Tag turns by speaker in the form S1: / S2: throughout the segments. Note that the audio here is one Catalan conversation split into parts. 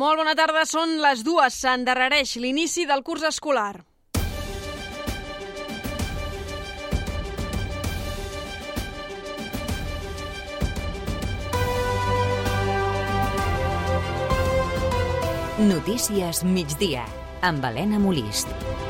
S1: Molt bona tarda, són les dues. S'endarrereix l'inici del curs escolar.
S2: Notícies migdia, amb Helena Molist.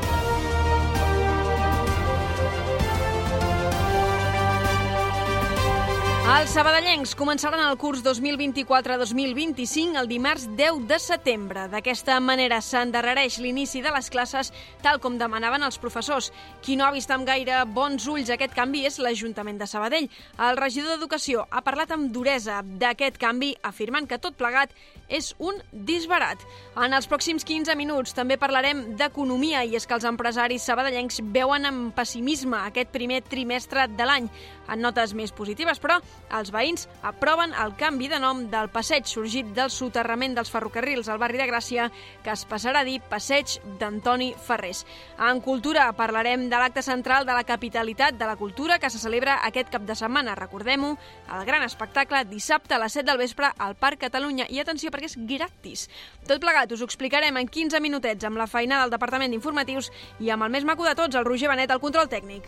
S1: Els sabadellencs començaran el curs 2024-2025 el dimarts 10 de setembre. D'aquesta manera s'endarrereix l'inici de les classes tal com demanaven els professors. Qui no ha vist amb gaire bons ulls aquest canvi és l'Ajuntament de Sabadell. El regidor d'Educació ha parlat amb duresa d'aquest canvi, afirmant que tot plegat és un disbarat. En els pròxims 15 minuts també parlarem d'economia i és que els empresaris sabadellencs veuen amb pessimisme aquest primer trimestre de l'any. En notes més positives, però, els veïns aproven el canvi de nom del passeig sorgit del soterrament dels ferrocarrils al barri de Gràcia, que es passarà a dir Passeig d'Antoni Ferrés. En cultura parlarem de l'acte central de la capitalitat de la cultura que se celebra aquest cap de setmana. Recordem-ho, el gran espectacle dissabte a les 7 del vespre al Parc Catalunya. I atenció, perquè és gratis. Tot plegat us ho explicarem en 15 minutets amb la feina del Departament d'Informatius i amb el més maco de tots, el Roger Benet, al control tècnic.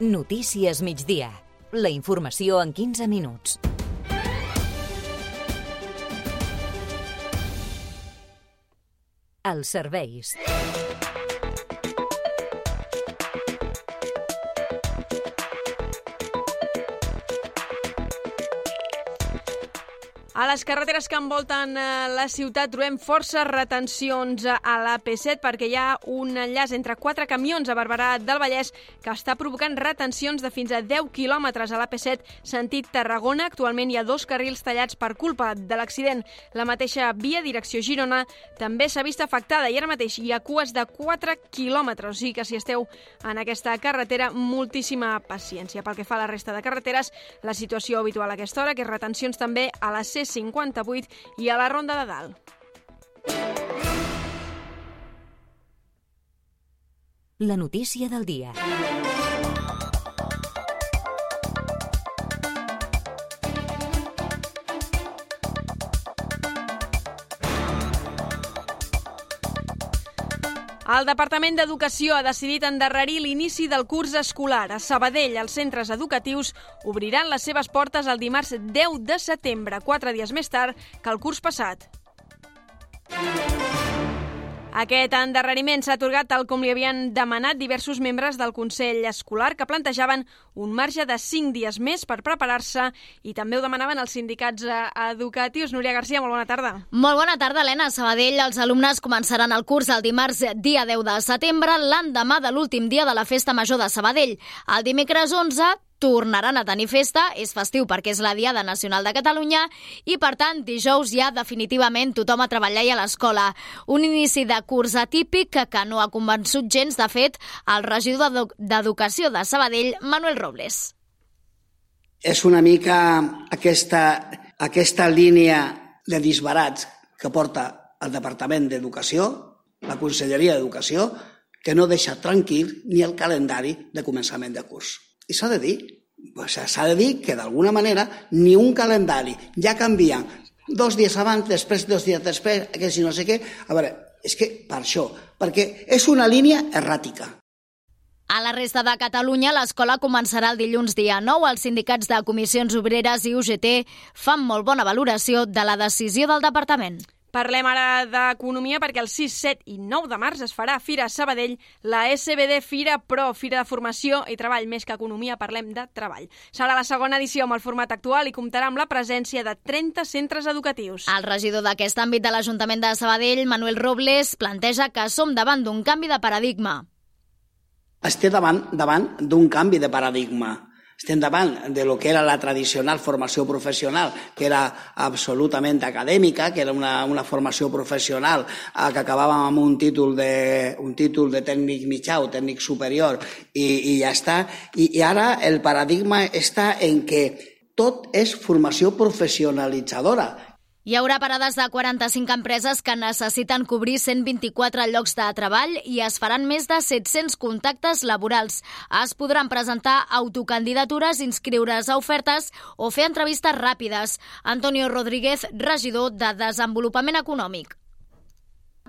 S2: Notícies migdia. La informació en 15 minuts. Els serveis.
S1: A les carreteres que envolten eh, la ciutat trobem forces retencions a l'AP7 perquè hi ha un enllaç entre quatre camions a Barberà del Vallès que està provocant retencions de fins a 10 quilòmetres a l'AP7 sentit Tarragona. Actualment hi ha dos carrils tallats per culpa de l'accident. La mateixa via direcció Girona també s'ha vist afectada i ara mateix hi ha cues de 4 quilòmetres. O sigui que si esteu en aquesta carretera, moltíssima paciència. Pel que fa a la resta de carreteres, la situació habitual a aquesta hora, que és retencions també a la C 58 i a la Ronda de Dalt.
S2: La notícia del dia.
S1: El Departament d'Educació ha decidit endarrerir l'inici del curs escolar. A Sabadell, els centres educatius obriran les seves portes el dimarts 10 de setembre, quatre dies més tard que el curs passat. Aquest endarreriment s'ha atorgat tal com li havien demanat diversos membres del Consell Escolar que plantejaven un marge de 5 dies més per preparar-se i també ho demanaven els sindicats eh, educatius. Núria Garcia, molt bona tarda.
S3: Molt bona tarda, Helena. Sabadell, els alumnes començaran el curs el dimarts dia 10 de setembre, l'endemà de l'últim dia de la Festa Major de Sabadell. El dimecres 11 tornaran a tenir festa, és festiu perquè és la Diada Nacional de Catalunya i, per tant, dijous ja definitivament tothom a treballar i a l'escola. Un inici de curs atípic que, que no ha convençut gens, de fet, el regidor d'Educació de Sabadell, Manuel Robles.
S4: És una mica aquesta, aquesta línia de disbarats que porta el Departament d'Educació, la Conselleria d'Educació, que no deixa tranquil ni el calendari de començament de curs. I s'ha de dir, s'ha de dir que d'alguna manera ni un calendari ja canvia dos dies abans, després, dos dies després, que si no sé què... A veure, és que per això, perquè és una línia erràtica.
S3: A la resta de Catalunya, l'escola començarà el dilluns dia 9. Els sindicats de comissions obreres i UGT fan molt bona valoració de la decisió del departament.
S1: Parlem ara d'economia perquè el 6, 7 i 9 de març es farà Fira Sabadell, la SBD Fira Pro, Fira de Formació i Treball. Més que economia, parlem de treball. Serà la segona edició amb el format actual i comptarà amb la presència de 30 centres educatius.
S3: El regidor d'aquest àmbit de l'Ajuntament de Sabadell, Manuel Robles, planteja que som davant d'un canvi de paradigma.
S4: Estem davant davant d'un canvi de paradigma estem davant de lo que era la tradicional formació professional, que era absolutament acadèmica, que era una, una formació professional eh, que acabàvem amb un títol de, un títol de tècnic mitjà o tècnic superior i, i ja està. I, I ara el paradigma està en que tot és formació professionalitzadora.
S3: Hi haurà parades de 45 empreses que necessiten cobrir 124 llocs de treball i es faran més de 700 contactes laborals. Es podran presentar autocandidatures, inscriure's a ofertes o fer entrevistes ràpides. Antonio Rodríguez, regidor de Desenvolupament Econòmic.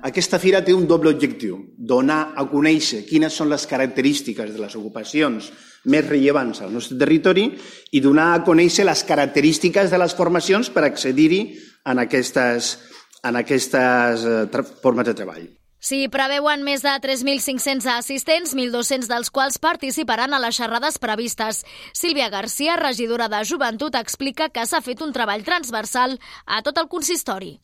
S5: Aquesta fira té un doble objectiu, donar a conèixer quines són les característiques de les ocupacions més rellevants al nostre territori i donar a conèixer les característiques de les formacions per accedir-hi en aquestes, en aquestes eh, formes de treball.
S3: S'hi preveuen més de 3.500 assistents, 1.200 dels quals participaran a les xerrades previstes. Sílvia Garcia, regidora de Joventut, explica que s'ha fet un treball transversal a tot el consistori.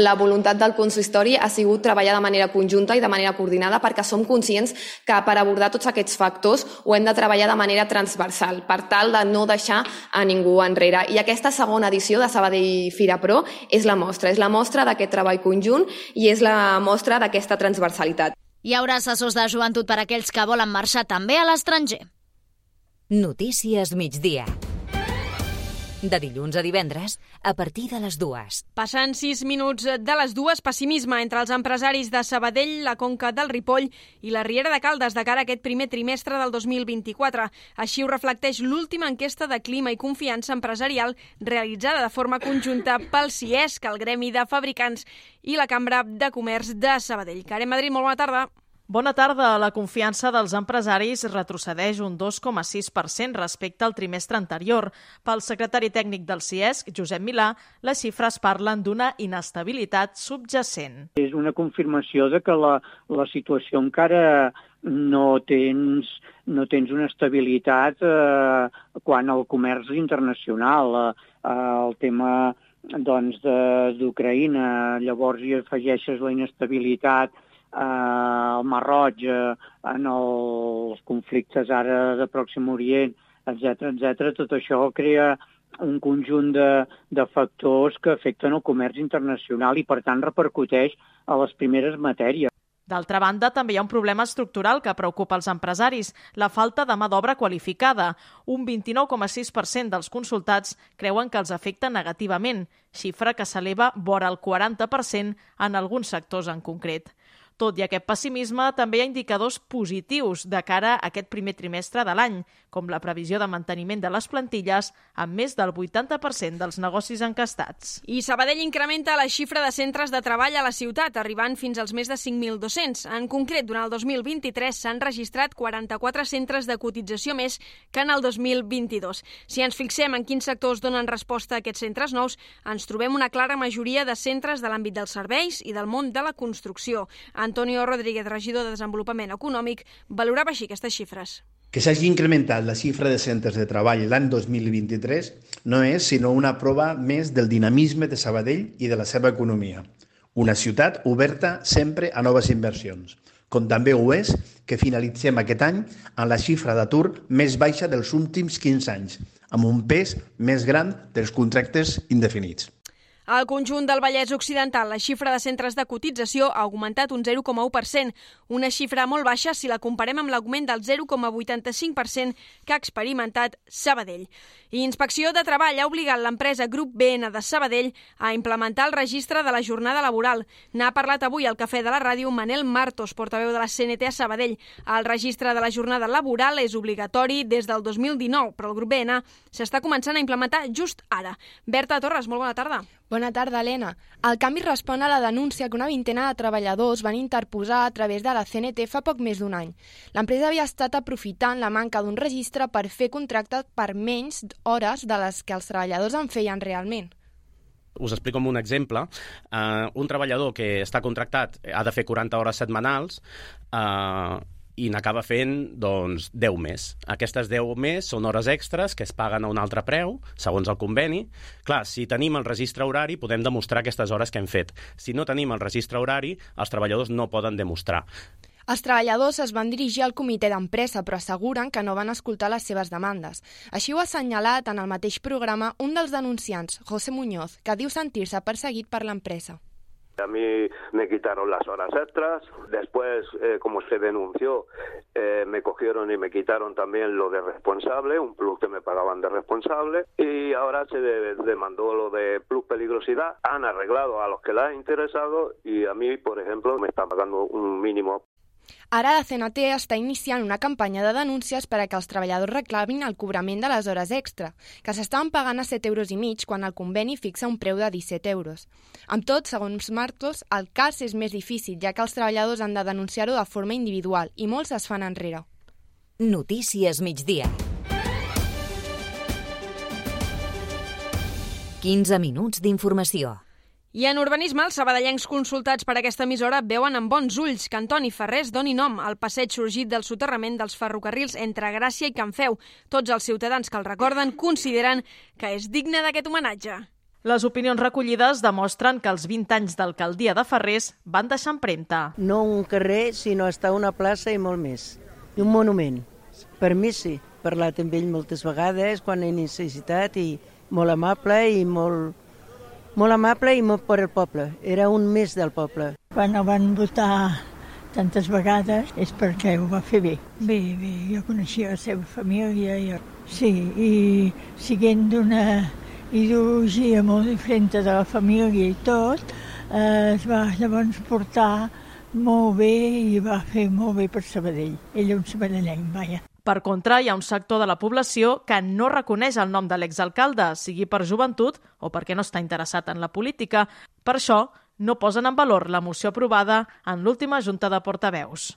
S6: La voluntat del consistori ha sigut treballar de manera conjunta i de manera coordinada perquè som conscients que per abordar tots aquests factors ho hem de treballar de manera transversal per tal de no deixar a ningú enrere. I aquesta segona edició de Sabadell Fira Pro és la mostra, és la mostra d'aquest treball conjunt i és la mostra d'aquesta transversalitat.
S3: Hi haurà assessors de joventut per a aquells que volen marxar també a l'estranger.
S2: Notícies migdia de dilluns a divendres a partir de les dues.
S1: Passant sis minuts de les dues, pessimisme entre els empresaris de Sabadell, la Conca del Ripoll i la Riera de Caldes de cara a aquest primer trimestre del 2024. Així ho reflecteix l'última enquesta de clima i confiança empresarial realitzada de forma conjunta pel CIESC, el Gremi de Fabricants i la Cambra de Comerç de Sabadell. Carem Madrid, molt bona tarda.
S7: Bona tarda. La confiança dels empresaris retrocedeix un 2,6% respecte al trimestre anterior. Pel secretari tècnic del CIESC, Josep Milà, les xifres parlen d'una inestabilitat subjacent.
S8: És una confirmació de que la, la situació encara no tens, no tens una estabilitat eh, quan al comerç internacional. Eh, el tema doncs, d'Ucraïna, llavors hi afegeixes la inestabilitat eh, el Marroig, eh, en els conflictes ara de Pròxim Orient, etc etc. tot això crea un conjunt de, de factors que afecten el comerç internacional i, per tant, repercuteix a les primeres matèries.
S7: D'altra banda, també hi ha un problema estructural que preocupa els empresaris, la falta de mà d'obra qualificada. Un 29,6% dels consultats creuen que els afecta negativament, xifra que s'eleva vora el 40% en alguns sectors en concret. Tot i aquest pessimisme, també hi ha indicadors positius de cara a aquest primer trimestre de l'any, com la previsió de manteniment de les plantilles amb més del 80% dels negocis encastats.
S1: I Sabadell incrementa la xifra de centres de treball a la ciutat, arribant fins als més de 5.200. En concret, durant el 2023 s'han registrat 44 centres de cotització més que en el 2022. Si ens fixem en quins sectors donen resposta a aquests centres nous, ens trobem una clara majoria de centres de l'àmbit dels serveis i del món de la construcció. Antonio Rodríguez, regidor de Desenvolupament Econòmic, valorava així aquestes xifres.
S5: Que s'hagi incrementat la xifra de centres de treball l'any 2023 no és sinó una prova més del dinamisme de Sabadell i de la seva economia. Una ciutat oberta sempre a noves inversions, com també ho és que finalitzem aquest any amb la xifra d'atur més baixa dels últims 15 anys, amb un pes més gran dels contractes indefinits.
S1: Al conjunt del Vallès Occidental, la xifra de centres de cotització ha augmentat un 0,1%, una xifra molt baixa si la comparem amb l'augment del 0,85% que ha experimentat Sabadell. I Inspecció de Treball ha obligat l'empresa Grup BN de Sabadell a implementar el registre de la jornada laboral. N'ha parlat avui al Cafè de la Ràdio Manel Martos, portaveu de la CNT a Sabadell. El registre de la jornada laboral és obligatori des del 2019, però el Grup BN s'està començant a implementar just ara. Berta Torres, molt bona tarda.
S9: Bona tarda, Helena. El canvi respon a la denúncia que una vintena de treballadors van interposar a través de la CNT fa poc més d'un any. L'empresa havia estat aprofitant la manca d'un registre per fer contractes per menys hores de les que els treballadors en feien realment.
S10: Us explico amb un exemple. Uh, un treballador que està contractat ha de fer 40 hores setmanals, uh, i n'acaba fent doncs, 10 més. Aquestes 10 més són hores extres que es paguen a un altre preu, segons el conveni. Clar, si tenim el registre horari, podem demostrar aquestes hores que hem fet. Si no tenim el registre horari, els treballadors no poden demostrar.
S9: Els treballadors es van dirigir al comitè d'empresa, però asseguren que no van escoltar les seves demandes. Així ho ha assenyalat en el mateix programa un dels denunciants, José Muñoz, que diu sentir-se perseguit per l'empresa.
S11: A mí me quitaron las horas extras, después, eh, como se denunció, eh, me cogieron y me quitaron también lo de responsable, un plus que me pagaban de responsable, y ahora se demandó lo de plus peligrosidad, han arreglado a los que les ha interesado y a mí, por ejemplo, me están pagando un mínimo
S9: Ara la CNT està iniciant una campanya de denúncies per a que els treballadors reclamin el cobrament de les hores extra, que s'estaven pagant a 7 euros i mig quan el conveni fixa un preu de 17 euros. Amb tot, segons Marcos, el cas és més difícil, ja que els treballadors han de denunciar-ho de forma individual i molts es fan enrere.
S2: Notícies migdia. 15 minuts d'informació.
S1: I en urbanisme, els sabadellencs consultats per aquesta emissora veuen amb bons ulls que Antoni Ferrés doni nom al passeig sorgit del soterrament dels ferrocarrils entre Gràcia i Can Feu. Tots els ciutadans que el recorden consideren que és digne d'aquest homenatge.
S7: Les opinions recollides demostren que els 20 anys d'alcaldia de Ferrés van deixar empremta.
S12: No un carrer, sinó estar una plaça i molt més. I un monument. Per mi sí. Parlat amb ell moltes vegades quan he necessitat i molt amable i molt molt amable i molt per al poble. Era un més del poble.
S13: Quan el van votar tantes vegades és perquè ho va fer bé. Bé, bé, jo coneixia la seva família. Jo... Sí, i siguent d'una ideologia molt diferent de la família i tot, eh, es va llavors portar molt bé i va fer molt bé per Sabadell. Ell un sabadellenc, vaja.
S7: Per contra, hi ha un sector de la població que no reconeix el nom de l'exalcalde, sigui per joventut o perquè no està interessat en la política. Per això, no posen en valor la moció aprovada en l'última Junta de Portaveus.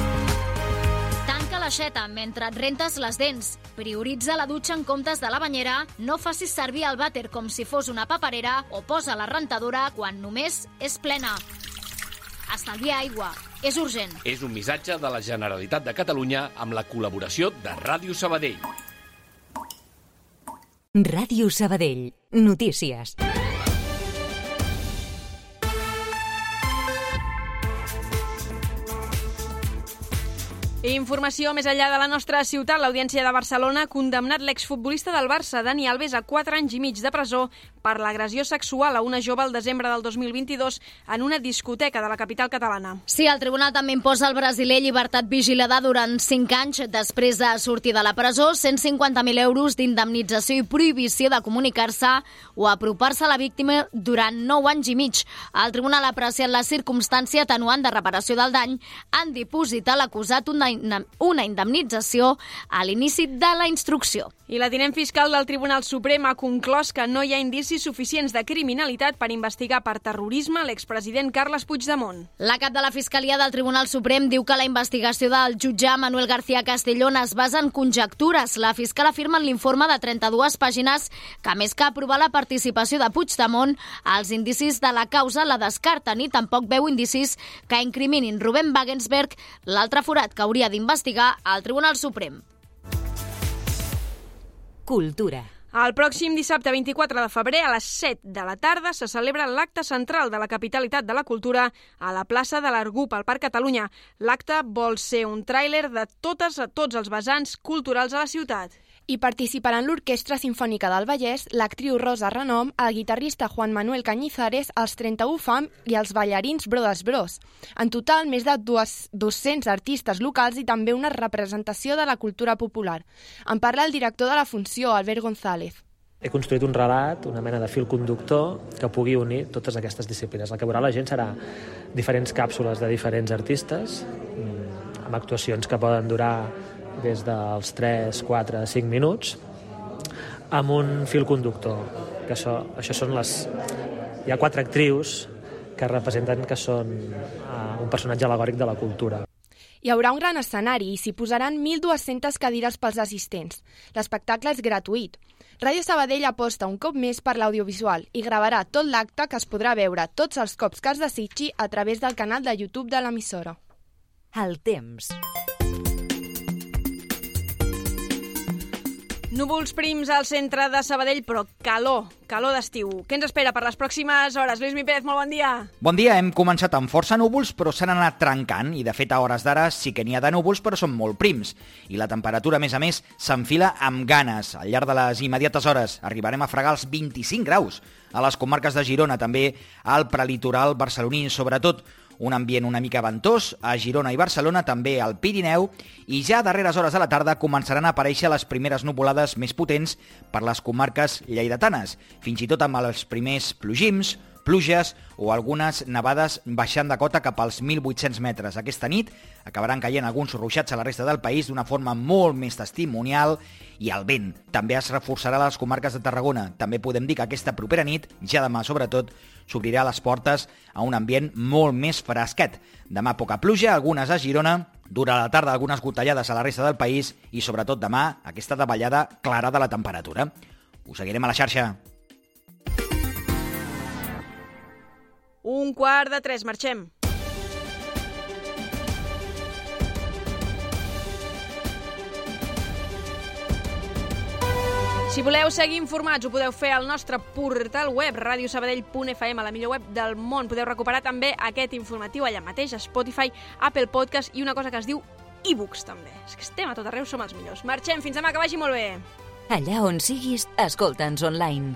S3: l'aixeta mentre et rentes les dents. Prioritza la dutxa en comptes de la banyera, no facis servir el vàter com si fos una paperera o posa la rentadora quan només és plena. Estalvia aigua. És urgent.
S14: És un missatge de la Generalitat de Catalunya amb la col·laboració de Ràdio Sabadell.
S2: Ràdio Sabadell. Notícies.
S1: Informació més enllà de la nostra ciutat. L'Audiència de Barcelona ha condemnat l'exfutbolista del Barça, Dani Alves, a 4 anys i mig de presó per l'agressió sexual a una jove al desembre del 2022 en una discoteca de la capital catalana.
S3: Sí, el tribunal també imposa al brasiler llibertat vigilada durant 5 anys després de sortir de la presó, 150.000 euros d'indemnització i prohibició de comunicar-se o apropar-se a la víctima durant 9 anys i mig. El tribunal ha apreciat la circumstància atenuant de reparació del dany en dipositar l'acusat una una indemnització a l'inici de la instrucció.
S1: I la tinent fiscal del Tribunal Suprem ha conclòs que no hi ha indicis suficients de criminalitat per investigar per terrorisme l'expresident Carles Puigdemont.
S3: La cap de la Fiscalia del Tribunal Suprem diu que la investigació del jutge Manuel García Castellón es basa en conjectures. La fiscal afirma en l'informe de 32 pàgines que, més que aprovar la participació de Puigdemont, els indicis de la causa la descarten i tampoc veu indicis que incriminin Rubén Wagensberg, l'altre forat que hauria d'investigar al Tribunal Suprem.
S2: Cultura.
S1: El pròxim dissabte 24 de febrer a les 7 de la tarda se celebra l'acte central de la capitalitat de la cultura a la plaça de l'Argup, al Parc Catalunya. L'acte vol ser un tràiler de totes a tots els vessants culturals a la ciutat.
S9: Hi participaran l'Orquestra Simfònica del Vallès, l'actriu Rosa Renom, el guitarrista Juan Manuel Cañizares, els 31 FAM i els ballarins Brothers Bros. En total, més de 200 artistes locals i també una representació de la cultura popular. En parla el director de la funció, Albert González.
S15: He construït un relat, una mena de fil conductor que pugui unir totes aquestes disciplines. El que veurà la gent serà diferents càpsules de diferents artistes, mm, amb actuacions que poden durar des dels 3, 4, 5 minuts amb un fil conductor que això, això són les... hi ha quatre actrius que representen que són uh, un personatge alegòric de la cultura.
S9: Hi haurà un gran escenari i s'hi posaran 1.200 cadires pels assistents. L'espectacle és gratuït. Ràdio Sabadell aposta un cop més per l'audiovisual i gravarà tot l'acte que es podrà veure tots els cops que es desitgi a través del canal de YouTube de l'emissora.
S2: El temps.
S1: Núvols prims al centre de Sabadell, però calor, calor d'estiu. Què ens espera per les pròximes hores? Lluís Mipérez, molt bon dia.
S16: Bon dia, hem començat amb força núvols, però s'han anat trencant, i de fet a hores d'ara sí que n'hi ha de núvols, però són molt prims. I la temperatura, a més a més, s'enfila amb ganes. Al llarg de les immediates hores arribarem a fregar els 25 graus. A les comarques de Girona, també al prelitoral barceloní, sobretot un ambient una mica ventós a Girona i Barcelona, també al Pirineu, i ja a darreres hores de la tarda començaran a aparèixer les primeres nuvolades més potents per les comarques lleidatanes, fins i tot amb els primers plogims, pluges o algunes nevades baixant de cota cap als 1.800 metres. Aquesta nit acabaran caient alguns ruixats a la resta del país d'una forma molt més testimonial i el vent també es reforçarà a les comarques de Tarragona. També podem dir que aquesta propera nit, ja demà sobretot, s'obrirà les portes a un ambient molt més fresquet. Demà poca pluja, algunes a Girona, durant la tarda algunes gotellades a la resta del país i sobretot demà aquesta davallada clara de la temperatura. Us seguirem a la xarxa.
S1: Un quart de tres, marxem. Si voleu seguir informats, ho podeu fer al nostre portal web, radiosabadell.fm, la millor web del món. Podeu recuperar també aquest informatiu allà mateix, a Spotify, Apple Podcast i una cosa que es diu e-books, també. És que estem a tot arreu, som els millors. Marxem, fins demà, que vagi molt bé.
S2: Allà on siguis, escolta'ns online.